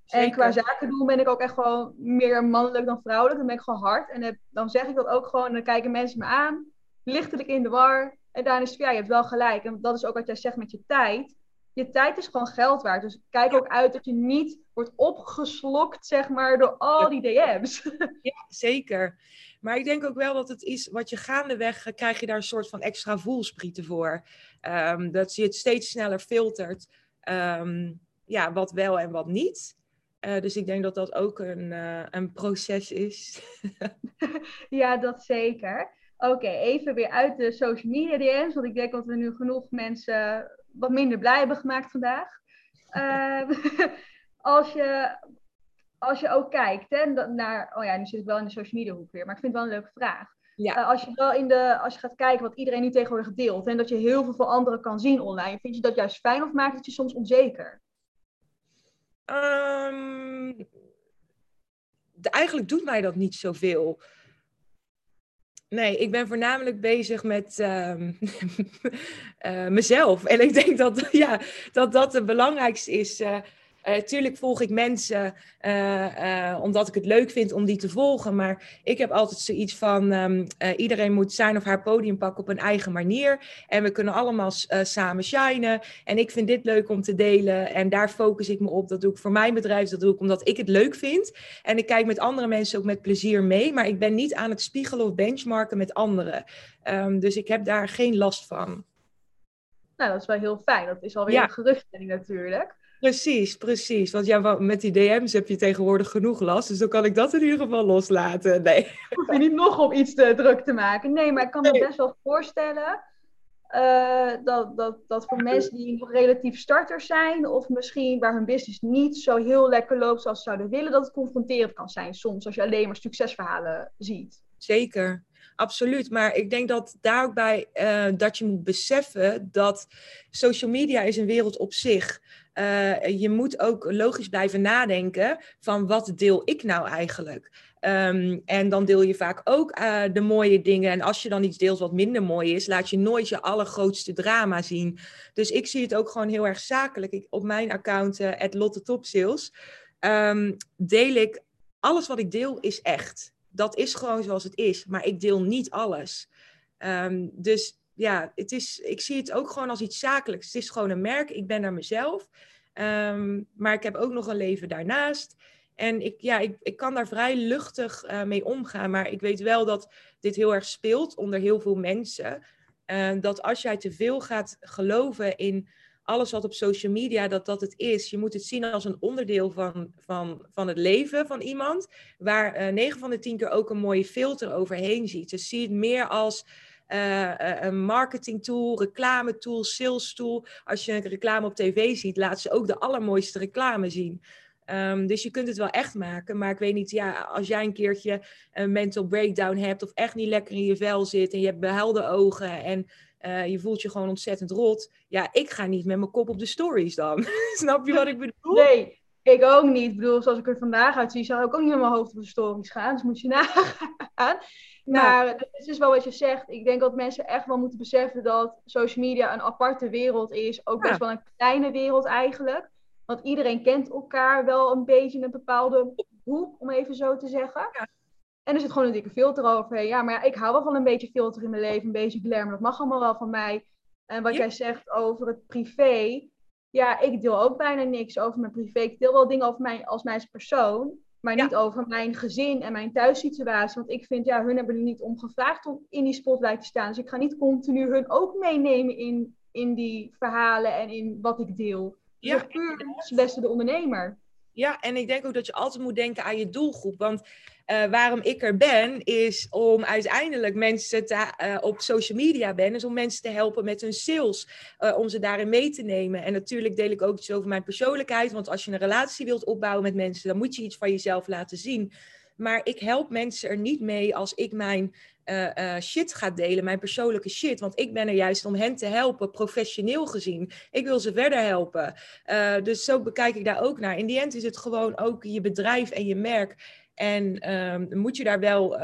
Zeker. En qua zaken doen ben ik ook echt gewoon meer mannelijk dan vrouwelijk. Dan ben ik gewoon hard. En dan zeg ik dat ook gewoon. En dan kijken mensen me aan. Lichtelijk in de war. En daarin is het, ja, je hebt wel gelijk. En dat is ook wat jij zegt met je tijd. Je tijd is gewoon geld waard. Dus kijk ook uit dat je niet wordt opgeslokt, zeg maar, door al die DM's. [laughs]
Ja, zeker. Maar ik denk ook wel dat het is wat je gaandeweg krijg je daar een soort van extra voelsprieten voor. Um, dat je het steeds sneller filtert. Um, ja, wat wel en wat niet. Uh, dus ik denk dat dat ook een, uh, een proces is. [laughs]
ja, dat zeker. Oké, even weer uit de social media DM's, want ik denk dat we nu genoeg mensen wat minder blij hebben gemaakt vandaag. Uh, [laughs] als, je, als je ook kijkt hè, naar, oh ja, nu zit ik wel in de social media hoek weer, maar ik vind het wel een leuke vraag. Ja. Uh, als, je wel in de, als je gaat kijken wat iedereen nu tegenwoordig deelt en dat je heel veel van anderen kan zien online, vind je dat juist fijn of maakt het je soms onzeker?
Um, eigenlijk doet mij dat niet zoveel. Nee, ik ben voornamelijk bezig met uh, [laughs] uh, mezelf. En ik denk dat, ja, dat dat het belangrijkste is. Uh, tuurlijk volg ik mensen omdat ik het leuk vind om die te volgen. Maar ik heb altijd zoiets van: ehm, iedereen moet zijn of haar podium pakken op een eigen manier. En we kunnen allemaal samen shinen. En ik vind dit leuk om te delen. En daar focus ik me op. Dat doe ik voor mijn bedrijf. Dat doe ik omdat ik het leuk vind. En ik kijk met andere mensen ook met plezier mee. Maar ik ben niet aan het spiegelen of benchmarken met anderen. Ehm, dus ik heb daar geen last van.
Nou, dat is wel heel fijn. Dat is alweer ja. een geruststelling natuurlijk.
Precies, precies. Want ja, met die DM's heb je tegenwoordig genoeg last. Dus dan kan ik dat in ieder geval loslaten. [laughs] Nee.
Hoef je niet nog om iets te druk te maken. Nee, maar ik kan me best wel voorstellen uh, dat, dat, dat voor mensen die nog relatief starters zijn, of misschien waar hun business niet zo heel lekker loopt zoals ze zouden willen, dat het confronterend kan zijn soms als je alleen maar succesverhalen ziet.
Zeker, absoluut. Maar ik denk dat daar ook bij uh, dat je moet beseffen dat social media is een wereld op zich. Uh, je moet ook logisch blijven nadenken van wat deel ik nou eigenlijk? Um, en dan deel je vaak ook uh, de mooie dingen. En als je dan iets deelt wat minder mooi is, laat je nooit je allergrootste drama zien. Dus ik zie het ook gewoon heel erg zakelijk. Ik, op mijn account, uh, Lotte Top Sales, um, deel ik alles wat ik deel is echt. Dat is gewoon zoals het is, maar ik deel niet alles. Um, dus ja, het is, ik zie het ook gewoon als iets zakelijks. Het is gewoon een merk, ik ben naar mezelf. Um, maar ik heb ook nog een leven daarnaast. En ik, ja, ik, ik kan daar vrij luchtig uh, mee omgaan. Maar ik weet wel dat dit heel erg speelt onder heel veel mensen. Uh, dat als jij te veel gaat geloven in alles wat op social media, dat dat het is. Je moet het zien als een onderdeel van, van, van het leven van iemand. Waar uh, 9 van de 10 keer ook een mooie filter overheen ziet. Dus zie het meer als een marketing tool, reclame tool, sales tool. Als je een reclame op tv ziet, laat ze ook de allermooiste reclame zien. Um, dus je kunt het wel echt maken. Maar ik weet niet, ja, als jij een keertje een mental breakdown hebt of echt niet lekker in je vel zit en je hebt behuilde ogen en uh, je voelt je gewoon ontzettend rot. Ja, ik ga niet met mijn kop op de stories dan. [laughs] Snap je wat ik bedoel?
Nee, ik ook niet. Ik bedoel, zoals ik er vandaag uitzie, zou ik ook niet met mijn hoofd op de stories gaan. Dus moet je [laughs] nagaan. Maar ja. het is wel wat je zegt. Ik denk dat mensen echt wel moeten beseffen dat social media een aparte wereld is. Ook best wel een kleine wereld eigenlijk. Want iedereen kent elkaar wel een beetje in een bepaalde hoek, om even zo te zeggen. Ja. En er zit gewoon een dikke filter over. Ja, maar ja, ik hou wel van een beetje filter in mijn leven, een beetje glamour. Dat mag allemaal wel van mij. En wat jij zegt over het privé. Ja, ik deel ook bijna niks over mijn privé. Ik deel wel dingen over mij als mij als persoon. Maar niet over mijn gezin en mijn thuissituatie. Want ik vind, ja, hun hebben er niet om gevraagd om in die spotlight te staan. Dus ik ga niet continu hun ook meenemen in, in die verhalen en in wat ik deel. Ja, puur beste de ondernemer.
Ja, en ik denk ook dat je altijd moet denken aan je doelgroep. Want uh, waarom ik er ben, is om uiteindelijk mensen te, uh, op social media ben, om mensen te helpen met hun sales, uh, om ze daarin mee te nemen. En natuurlijk deel ik ook iets over mijn persoonlijkheid, want als je een relatie wilt opbouwen met mensen, dan moet je iets van jezelf laten zien. Maar ik help mensen er niet mee als ik mijn uh, uh, shit ga delen, mijn persoonlijke shit. Want ik ben er juist om hen te helpen, professioneel gezien. Ik wil ze verder helpen. Uh, dus zo bekijk ik daar ook naar. In die end is het gewoon ook je bedrijf en je merk. En um, moet je daar wel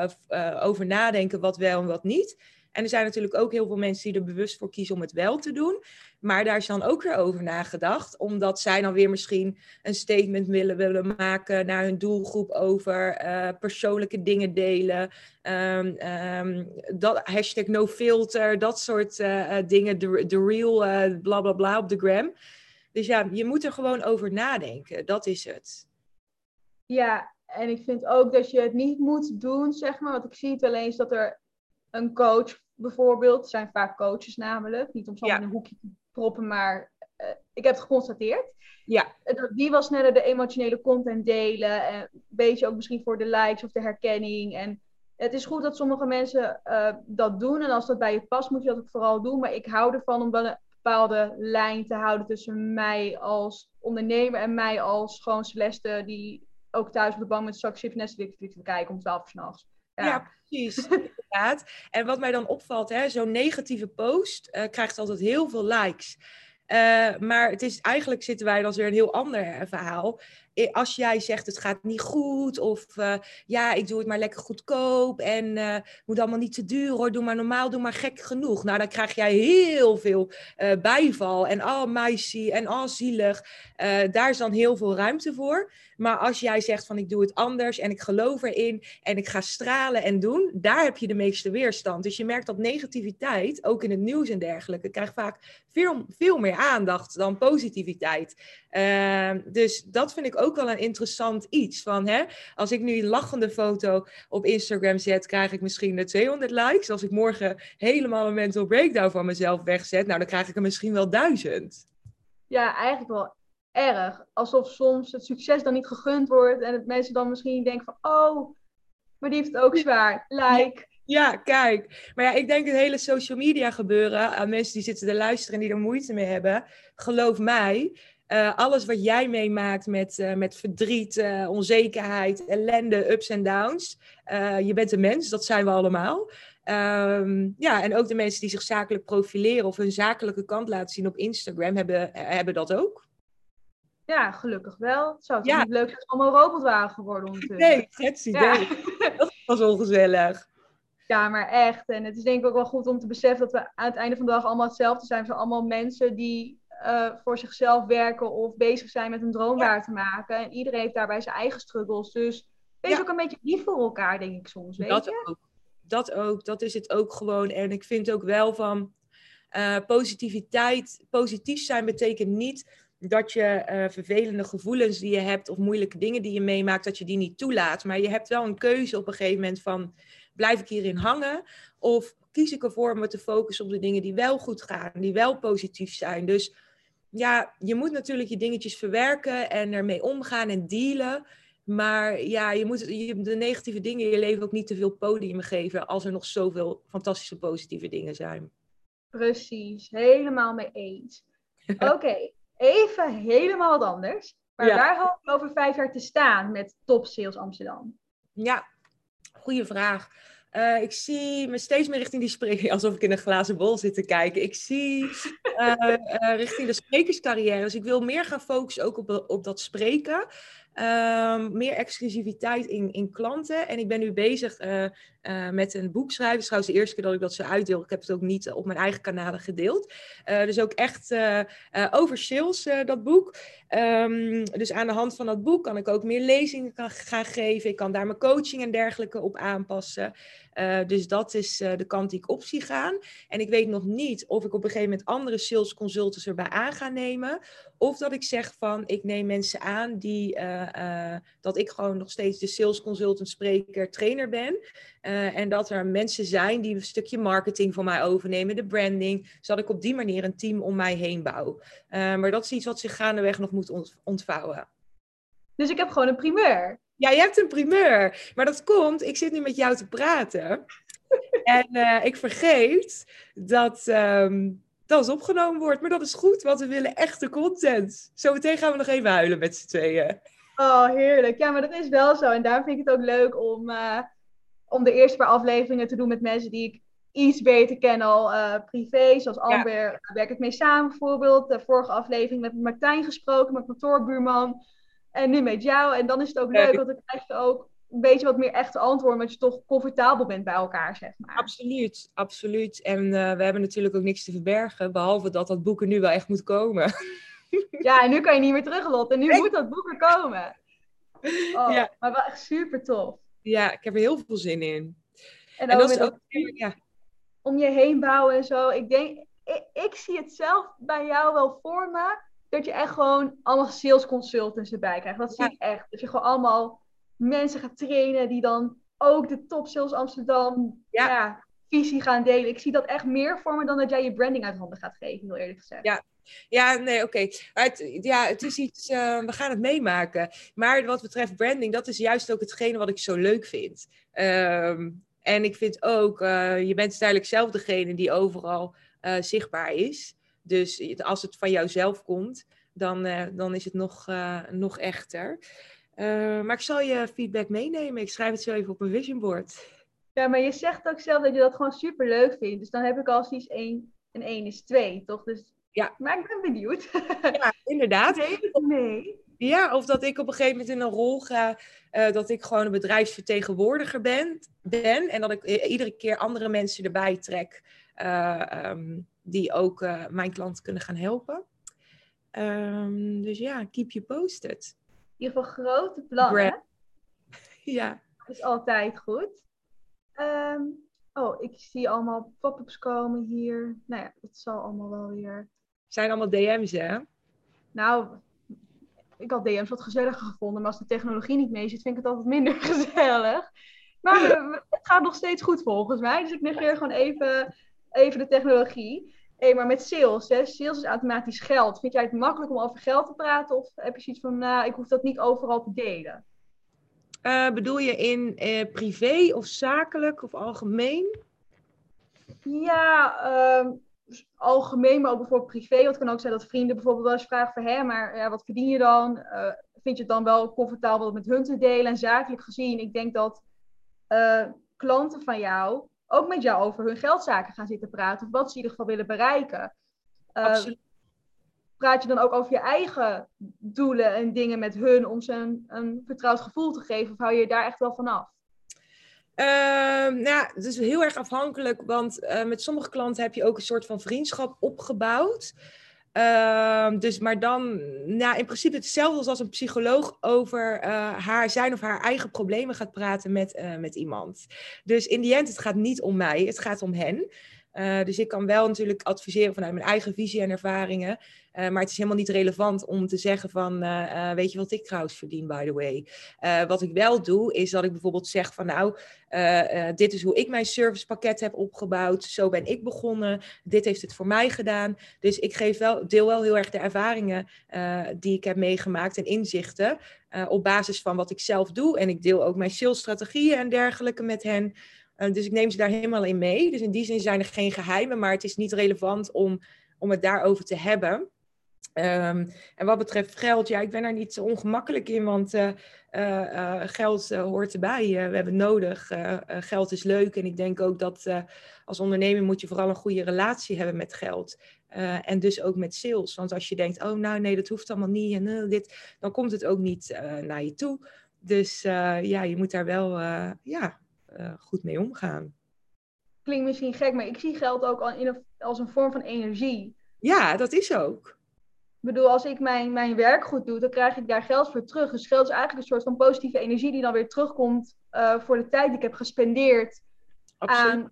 over nadenken wat wel en wat niet. En er zijn natuurlijk ook heel veel mensen die er bewust voor kiezen om het wel te doen. Maar daar is dan ook weer over nagedacht, omdat zij dan weer misschien een statement willen, willen maken naar hun doelgroep over uh, persoonlijke dingen delen. Um, dat, hashtag no filter, dat soort uh, dingen, de, de real uh, bla bla bla op de gram. Dus ja, je moet er gewoon over nadenken, dat is het.
Ja, en ik vind ook dat je het niet moet doen, zeg maar. Want ik zie het wel eens dat er een coach bijvoorbeeld, zijn vaak coaches namelijk, niet om zo in een hoekje te proppen, maar uh, ik heb het geconstateerd.
Ja.
Die was sneller de emotionele content delen, en een beetje ook misschien voor de likes of de herkenning. En het is goed dat sommige mensen uh, dat doen en als dat bij je past, moet je dat ook vooral doen. Maar ik hou ervan om wel een bepaalde lijn te houden tussen mij als ondernemer en mij als gewoon Celeste, die ook thuis op de bank met straks zit Netflix te kijken om 12 uur s'nachts.
Ja. precies. En wat mij dan opvalt, zo'n negatieve post uh, krijgt altijd heel veel likes. Uh, maar het is, eigenlijk zitten wij dan weer een heel ander verhaal. Als jij zegt het gaat niet goed of uh, ja, ik doe het maar lekker goedkoop en uh, moet allemaal niet te duur hoor, doe maar normaal, doe maar gek genoeg. Nou, dan krijg jij heel veel bijval en oh meisje en oh zielig. daar is dan heel veel ruimte voor. Maar als jij zegt van ik doe het anders en ik geloof erin en ik ga stralen en doen, daar heb je de meeste weerstand. Dus je merkt dat negativiteit, ook in het nieuws en dergelijke, krijgt vaak veel, veel meer aandacht dan positiviteit. Uh, dus dat vind ik ook wel een interessant iets. Van, hè, als ik nu een lachende foto op Instagram zet, krijg ik misschien de 200 likes. Als ik morgen helemaal een mental breakdown van mezelf wegzet, nou dan krijg ik er misschien wel duizend.
Ja, eigenlijk wel erg. Alsof soms het succes dan niet gegund wordt en het mensen dan misschien denken van, oh, maar die heeft het ook zwaar. Like.
Ja, kijk. Maar ja, ik denk het hele social media gebeuren aan mensen die zitten te luisteren en die er moeite mee hebben. Geloof mij, uh, alles wat jij meemaakt met, uh, met verdriet, uh, onzekerheid, ellende, ups en downs. je bent een mens, dat zijn we allemaal. Um, ja, en ook de mensen die zich zakelijk profileren of hun zakelijke kant laten zien op Instagram, hebben, hebben dat ook.
Ja, gelukkig wel. Zou het ja. niet leuk zijn als allemaal robot waren geworden ondertussen?
Nee, het idee. [laughs] Dat was ongezellig.
Ja, maar echt. En het is denk ik ook wel goed om te beseffen dat we aan het einde van de dag allemaal hetzelfde zijn. We zijn allemaal mensen die uh, voor zichzelf werken of bezig zijn met een droom waar te maken. En iedereen heeft daarbij zijn eigen struggles. Dus wees ook een beetje lief voor elkaar, denk ik soms. Weet
dat
je?
ook. Dat ook. Dat is het ook gewoon. En ik vind ook wel van uh, positiviteit. Positief zijn betekent niet dat je uh, vervelende gevoelens die je hebt of moeilijke dingen die je meemaakt, dat je die niet toelaat. Maar je hebt wel een keuze op een gegeven moment van blijf ik hierin hangen of kies ik ervoor om me te focussen op de dingen die wel goed gaan, die wel positief zijn. Dus ja, je moet natuurlijk je dingetjes verwerken en ermee omgaan en dealen. Maar ja, je moet de negatieve dingen in je leven ook niet te veel podium geven als er nog zoveel fantastische positieve dingen zijn.
Precies, helemaal mee eens. [laughs] Oké, even helemaal wat anders. Maar ja. daar hoop ik over vijf jaar te staan met Top Sales Amsterdam?
Ja, goede vraag. Uh, ik zie me steeds meer richting die spreker, [laughs] alsof ik in een glazen bol zit te kijken. Ik zie uh, uh, richting de sprekerscarrière. Dus ik wil meer gaan focussen ook op, op dat spreken. Um, meer exclusiviteit in, in klanten. En ik ben nu bezig met een boek schrijven. Het is trouwens de eerste keer dat ik dat zo uitdeel. Ik heb het ook niet op mijn eigen kanalen gedeeld. Dus ook echt over sales, dat boek. Um, dus aan de hand van dat boek kan ik ook meer lezingen gaan geven. Ik kan daar mijn coaching en dergelijke op aanpassen. Dus dat is de kant die ik op zie gaan. En ik weet nog niet of ik op een gegeven moment andere sales consultants erbij aan ga nemen. Of dat ik zeg van ik neem mensen aan die uh, dat ik gewoon nog steeds de sales consultant, spreker, trainer ben. En dat er mensen zijn die een stukje marketing voor mij overnemen, de branding, zodat ik op die manier een team om mij heen bouw. maar dat is iets wat zich gaandeweg nog moet ontvouwen.
Dus ik heb gewoon een primeur.
Ja, je hebt een primeur. Maar dat komt, ik zit nu met jou te praten. [laughs] en ik vergeet dat. Um, dat is opgenomen wordt. Maar dat is goed, want we willen echte content. Zometeen gaan we nog even huilen met z'n tweeën.
Oh, heerlijk. Ja, maar dat is wel zo. En daar vind ik het ook leuk om, uh, om de eerste paar afleveringen te doen met mensen die ik iets beter ken al uh, privé. Zoals Amber, ja. daar werk ik mee samen bijvoorbeeld. De vorige aflevering met Martijn gesproken, mijn kantoorbuurman. En nu met jou. En dan is het ook leuk, want dan krijg je ook een beetje wat meer echte antwoorden, omdat je toch comfortabel bent bij elkaar, zeg maar.
Absoluut, absoluut. En uh, we hebben natuurlijk ook niks te verbergen, behalve dat dat boek er nu wel echt moet komen. [laughs]
Ja, en nu kan je niet meer terug, Lot. En nu moet dat boek er komen. Oh, ja. Maar wel echt super tof.
Ja, ik heb er heel veel zin in.
En, en dat is ook, ja. om je heen bouwen en zo. Ik denk, ik, ik, zie het zelf bij jou wel voor me, dat je echt gewoon allemaal sales consultants erbij krijgt. Dat zie ik echt. Dat je gewoon allemaal mensen gaat trainen die dan ook de top sales Amsterdam ja. visie gaan delen. Ik zie dat echt meer voor me dan dat jij je branding uit handen gaat geven, heel eerlijk gezegd.
Ja, ja, nee, oké. Okay. Ja, het is iets, uh, we gaan het meemaken. Maar wat betreft branding, dat is juist ook hetgene wat ik zo leuk vind. Um, en ik vind ook, uh, je bent uiteindelijk zelf degene die overal uh, zichtbaar is. Dus als het van jouzelf komt, dan, dan is het nog, nog echter. maar ik zal je feedback meenemen. Ik schrijf het zo even op mijn vision board.
Ja, maar je zegt ook zelf dat je dat gewoon super leuk vindt. Dus dan heb ik al zoiets 1 en 1 is 2, toch? Dus
ja.
Maar ik ben benieuwd. [laughs]
Ja, inderdaad. [laughs]
Nee.
Ja, of dat ik op een gegeven moment in een rol ga, uh, dat ik gewoon een bedrijfsvertegenwoordiger ben, ben en dat ik iedere keer andere mensen erbij trek uh, um, die ook uh, mijn klant kunnen gaan helpen. Um, dus ja, keep you posted.
In ieder geval grote plannen. [laughs]
ja.
Dat is altijd goed. Um, oh, ik zie allemaal pop-ups komen hier. Nou ja, het zal allemaal wel weer.
Zijn allemaal DM's, hè?
Nou, ik had DM's wat gezelliger gevonden, maar als de technologie niet mee zit, vind ik het altijd minder [laughs] gezellig. Maar [laughs] het gaat nog steeds goed volgens mij. Dus ik negeer gewoon even, even de technologie. Hey, maar met sales, hè? sales is automatisch geld. Vind jij het makkelijk om over geld te praten? Of heb je zoiets van, nou, ik hoef dat niet overal te delen?
Uh, bedoel je in uh, privé of zakelijk of algemeen?
Ja, uh, algemeen, maar ook bijvoorbeeld privé. Want het kan ook zijn dat vrienden bijvoorbeeld wel eens vragen van... hé, maar ja, wat verdien je dan? Uh, vind je het dan wel comfortabel om met hun te delen? En zakelijk gezien, ik denk dat klanten van jou ook met jou over hun geldzaken gaan zitten praten. Of wat ze in ieder geval willen bereiken. Uh,
Absoluut.
Praat je dan ook over je eigen doelen en dingen met hun om ze een, een vertrouwd gevoel te geven? Of hou je daar echt wel van af?
Uh, nou, het is heel erg afhankelijk, want uh, met sommige klanten heb je ook een soort van vriendschap opgebouwd. Uh, dus, maar dan, nou, in principe hetzelfde als een psycholoog over uh, haar zijn of haar eigen problemen gaat praten met, uh, met iemand. Dus in die end, het gaat niet om mij, het gaat om hen. Uh, dus ik kan wel natuurlijk adviseren vanuit mijn eigen visie en ervaringen. Uh, maar het is helemaal niet relevant om te zeggen van, uh, weet je wat ik trouwens verdien, by the way. wat ik wel doe, is dat ik bijvoorbeeld zeg van, nou, dit is hoe ik mijn servicepakket heb opgebouwd. Zo ben ik begonnen. Dit heeft het voor mij gedaan. Dus ik geef wel, deel wel heel erg de ervaringen die ik heb meegemaakt en inzichten. op basis van wat ik zelf doe. En ik deel ook mijn salesstrategieën en dergelijke met hen. Uh, dus ik neem ze daar helemaal in mee. Dus in die zin zijn er geen geheimen, maar het is niet relevant om, om het daarover te hebben. Um, en wat betreft geld, ja, ik ben daar niet zo ongemakkelijk in, want uh, uh, geld hoort erbij. we hebben nodig. geld is leuk en ik denk ook dat als ondernemer moet je vooral een goede relatie hebben met geld. en dus ook met sales. Want als je denkt, oh nou nee, dat hoeft allemaal niet en dit, dan komt het ook niet naar je toe. Dus ja, je moet daar wel ja, uh, goed mee omgaan.
Klinkt misschien gek, maar ik zie geld ook al in als een vorm van energie.
Ja, dat is ook.
Ik bedoel, als ik mijn, mijn werk goed doe, dan krijg ik daar geld voor terug. Dus geld is eigenlijk een soort van positieve energie die dan weer terugkomt uh, voor de tijd die ik heb gespendeerd aan,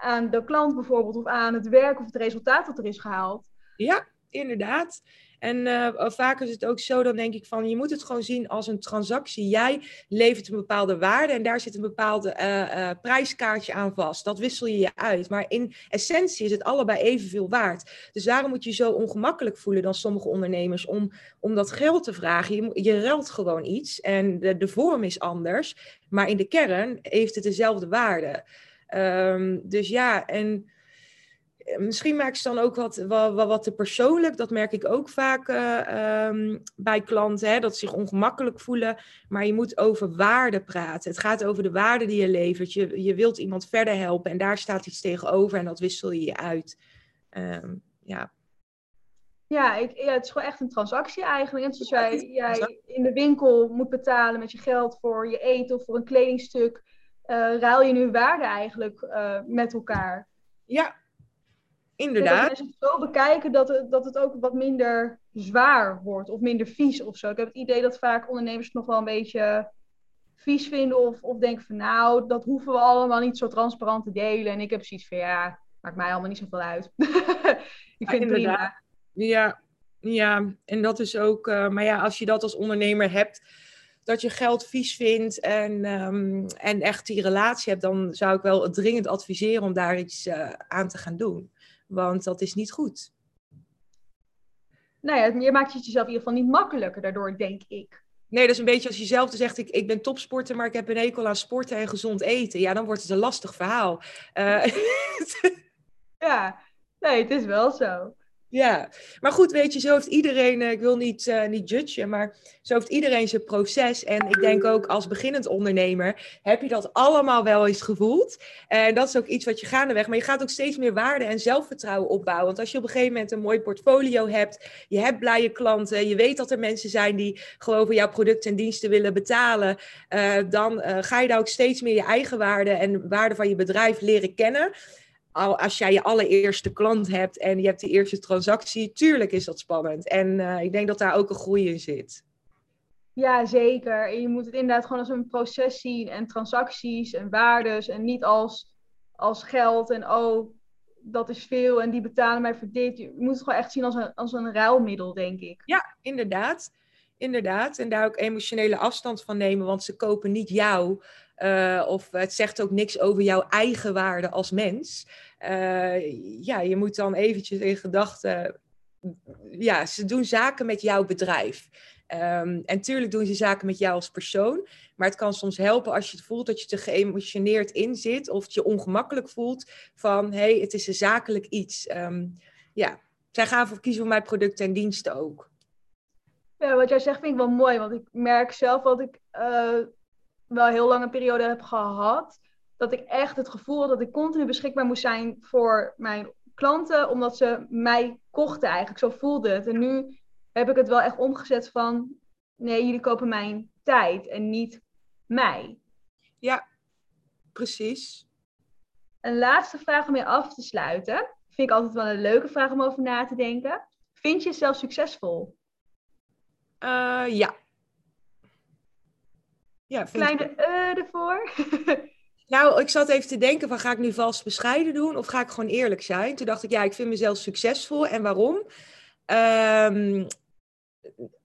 aan de klant bijvoorbeeld, of aan het werk of het resultaat dat er is gehaald.
Ja, inderdaad. En uh, vaak is het ook zo, dan denk ik van, je moet het gewoon zien als een transactie. Jij levert een bepaalde waarde en daar zit een bepaalde uh, uh, prijskaartje aan vast. Dat wissel je je uit. Maar in essentie is het allebei evenveel waard. Dus daarom moet je je zo ongemakkelijk voelen dan sommige ondernemers om, om dat geld te vragen. Je, je ruilt gewoon iets en de, de vorm is anders. Maar in de kern heeft het dezelfde waarde. Um, dus ja, en misschien maak ze dan ook wat, wat, wat te persoonlijk. Dat merk ik ook vaak uh, um, bij klanten, hè, dat ze zich ongemakkelijk voelen. Maar je moet over waarde praten. Het gaat over de waarde die je levert. Je, je wilt iemand verder helpen en daar staat iets tegenover en dat wissel je je uit. Um, ja.
Ja, ik, ja, het is gewoon echt een transactie eigenlijk. Net zoals jij, jij in de winkel moet betalen met je geld voor je eten of voor een kledingstuk, uh, ruil je nu waarde eigenlijk uh, met elkaar.
Ja, Inderdaad.
Dat mensen het zo bekijken dat het, dat het ook wat minder zwaar wordt of minder vies of zo. Ik heb het idee dat vaak ondernemers het nog wel een beetje vies vinden of, of denken van nou, dat hoeven we allemaal niet zo transparant te delen. En ik heb zoiets van ja, maakt mij allemaal niet zoveel uit. [laughs] ik vind ja, het prima.
Ja, ja, en dat is ook, uh, maar ja, als je dat als ondernemer hebt, dat je geld vies vindt en, um, en echt die relatie hebt, dan zou ik wel dringend adviseren om daar iets uh, aan te gaan doen. Want dat is niet goed.
Nou ja, je maakt het jezelf in ieder geval niet makkelijker daardoor, denk ik.
Nee, dat is een beetje als je zelf zegt, ik, ik ben topsporter, maar ik heb een hekel aan sporten en gezond eten. Ja, dan wordt het een lastig verhaal. Uh... [laughs]
ja, nee, het is wel zo.
Ja, maar goed, weet je, zo heeft iedereen, eh, ik wil niet, uh, niet judgen, maar zo heeft iedereen zijn proces. En ik denk ook als beginnend ondernemer heb je dat allemaal wel eens gevoeld. En dat is ook iets wat je gaandeweg, maar je gaat ook steeds meer waarde en zelfvertrouwen opbouwen. Want als je op een gegeven moment een mooi portfolio hebt, je hebt blije klanten, je weet dat er mensen zijn die gewoon voor jouw producten en diensten willen betalen, uh, dan ga je daar ook steeds meer je eigen waarde en waarde van je bedrijf leren kennen als jij je allereerste klant hebt en je hebt die eerste transactie, tuurlijk is dat spannend. En uh, ik denk dat daar ook een groei in zit.
Ja, zeker. En je moet het inderdaad gewoon als een proces zien en transacties en waardes en niet als, als geld en oh, dat is veel en die betalen mij voor dit. Je moet het gewoon echt zien als een, als een ruilmiddel, denk ik.
Ja, inderdaad. Inderdaad. En daar ook emotionele afstand van nemen, want ze kopen niet jou. Uh, of het zegt ook niks over jouw eigen waarde als mens. Uh, ja, je moet dan eventjes in gedachten. Ja, ze doen zaken met jouw bedrijf. Um, en tuurlijk doen ze zaken met jou als persoon. Maar het kan soms helpen als je het voelt dat je te geëmotioneerd in zit. Of je ongemakkelijk voelt van hé, hey, het is een zakelijk iets. Um, ja, zij gaan voor kiezen voor mijn producten en diensten ook.
Ja, wat jij zegt vind ik wel mooi. Want ik merk zelf dat ik uh, wel heel lange periode heb gehad. Dat ik echt het gevoel had dat ik continu beschikbaar moest zijn voor mijn klanten. Omdat ze mij kochten eigenlijk. Zo voelde het. En nu heb ik het wel echt omgezet van... Nee, jullie kopen mijn tijd en niet mij.
Ja, precies.
Een laatste vraag om je af te sluiten. Vind ik altijd wel een leuke vraag om over na te denken. Vind je jezelf succesvol?
Uh, ja.
Ja, Kleine uh ervoor. [laughs]
nou, ik zat even te denken van ga ik nu vals bescheiden doen of ga ik gewoon eerlijk zijn? Toen dacht ik ja, ik vind mezelf succesvol. En waarom? Um,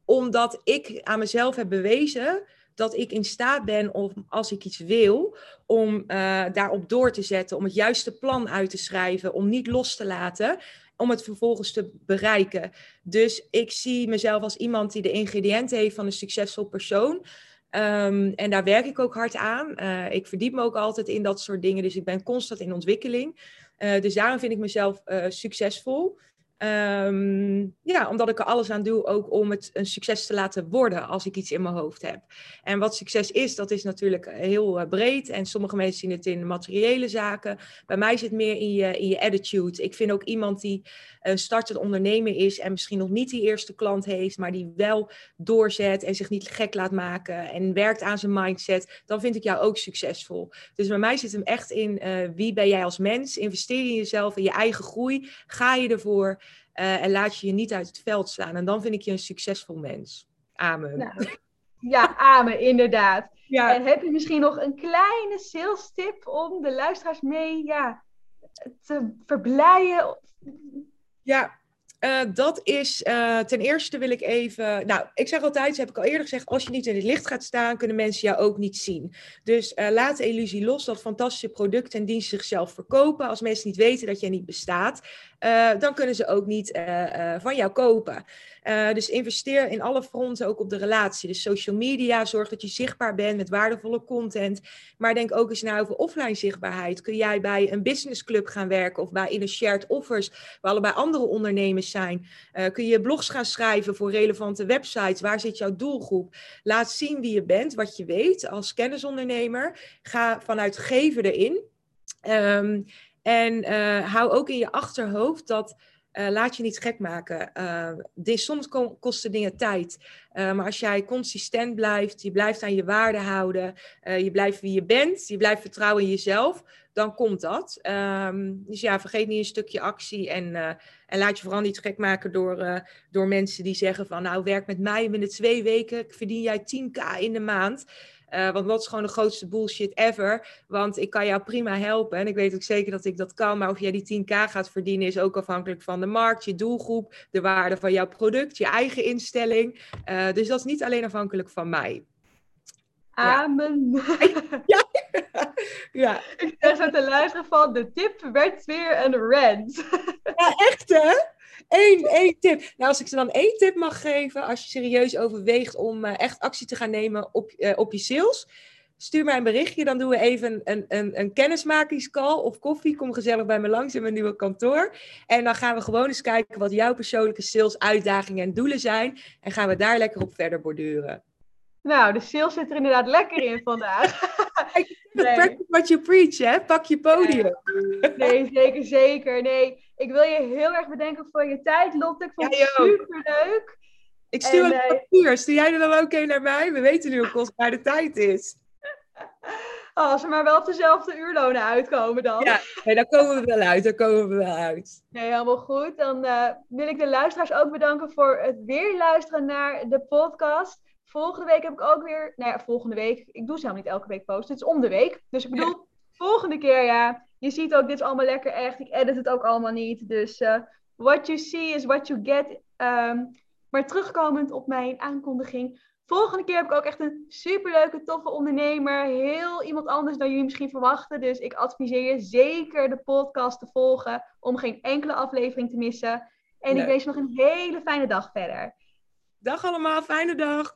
omdat ik aan mezelf heb bewezen dat ik in staat ben om, als ik iets wil, om uh, daarop door te zetten, om het juiste plan uit te schrijven, om niet los te laten, om het vervolgens te bereiken. Dus ik zie mezelf als iemand die de ingrediënten heeft van een succesvol persoon. Um, en daar werk ik ook hard aan. Uh, ik verdiep me ook altijd in dat soort dingen, dus ik ben constant in ontwikkeling. Uh, dus daarom vind ik mezelf uh, succesvol. Um, ja, omdat ik er alles aan doe ook om het een succes te laten worden als ik iets in mijn hoofd heb. En wat succes is, dat is natuurlijk heel uh, breed. En sommige mensen zien het in materiële zaken. Bij mij zit meer in je, in je attitude. Ik vind ook iemand die een startend ondernemer is en misschien nog niet die eerste klant heeft, maar die wel doorzet en zich niet gek laat maken en werkt aan zijn mindset, dan vind ik jou ook succesvol. Dus bij mij zit hem echt in uh, wie ben jij als mens? Investeer in jezelf, in je eigen groei. Ga je ervoor uh, en laat je je niet uit het veld slaan. En dan vind ik je een succesvol mens. Amen. Nou,
ja, amen, inderdaad. Ja. En heb je misschien nog een kleine sales tip om de luisteraars mee ja, te verblijden?
Ja, uh, dat is uh, ten eerste wil ik even. Nou, ik zeg altijd, heb ik al eerder gezegd, als je niet in het licht gaat staan, kunnen mensen jou ook niet zien. Dus uh, laat de illusie los dat fantastische producten en diensten zichzelf verkopen. Als mensen niet weten dat jij niet bestaat, dan kunnen ze ook niet van jou kopen. dus investeer in alle fronten, ook op de relatie. Dus social media, zorg dat je zichtbaar bent met waardevolle content. Maar denk ook eens na over offline zichtbaarheid. Kun jij bij een businessclub gaan werken of bij in een shared offers, waar allebei andere ondernemers zijn? Kun je blogs gaan schrijven voor relevante websites? Waar zit jouw doelgroep? Laat zien wie je bent, wat je weet als kennisondernemer. Ga vanuit geven erin. Um, en uh, hou ook in je achterhoofd dat. Uh, laat je niet gek maken. Uh, dit, soms kosten dingen tijd. Maar als jij consistent blijft, je blijft aan je waarde houden, je blijft wie je bent, je blijft vertrouwen in jezelf, dan komt dat. Um, dus ja, vergeet niet een stukje actie en, en laat je vooral niet gek maken door, door mensen die zeggen van nou werk met mij binnen twee weken verdien jij 10k in de maand. Uh, want dat is gewoon de grootste bullshit ever. Want ik kan jou prima helpen. En ik weet ook zeker dat ik dat kan. Maar of jij die 10k gaat verdienen is ook afhankelijk van de markt, je doelgroep, de waarde van jouw product, je eigen instelling. Uh, dus dat is niet alleen afhankelijk van mij.
Amen. [laughs]
Ja. ja.
Ik zeg zo te luisteren van, de tip werd weer een rant.
Ja, echt hè? Eén, tip. Nou, als ik ze dan één tip mag geven, als je serieus overweegt om uh, echt actie te gaan nemen op, uh, op je sales, stuur mij een berichtje. Dan doen we even een, een, een kennismakingscall of koffie. Kom gezellig bij me langs in mijn nieuwe kantoor. En dan gaan we gewoon eens kijken wat jouw persoonlijke sales uitdagingen en doelen zijn. En gaan we daar lekker op verder borduren.
Nou, de sales zit er inderdaad lekker in vandaag. [laughs]
nee. Practice what you preach, hè? Pak je podium.
Nee, zeker, zeker. Nee, ik wil je heel erg bedanken voor je tijd, Lotte. Ik vond het super leuk.
Ik stuur een factuur. Stuur jij er dan ook een naar mij? We weten nu hoe kostbaar de tijd is. [laughs]
Oh, als we maar wel op dezelfde uurlonen uitkomen dan.
Ja, nee, dan komen we wel uit. Dan komen we wel uit.
Nee, helemaal goed. Dan uh, wil ik de luisteraars ook bedanken voor het weer luisteren naar de podcast. Volgende week heb ik ook weer... Nou ja, volgende week. Ik doe ze helemaal niet elke week posten. Het is om de week. Dus ik bedoel, volgende keer ja. Je ziet ook, dit is allemaal lekker echt. Ik edit het ook allemaal niet. Dus uh, what you see is what you get. Um, maar terugkomend op mijn aankondiging. Volgende keer heb ik ook echt een superleuke, toffe ondernemer. Heel iemand anders dan jullie misschien verwachten. Dus ik adviseer je zeker de podcast te volgen. Om geen enkele aflevering te missen. En ik wens je nog een hele fijne dag verder.
Dag allemaal, fijne dag.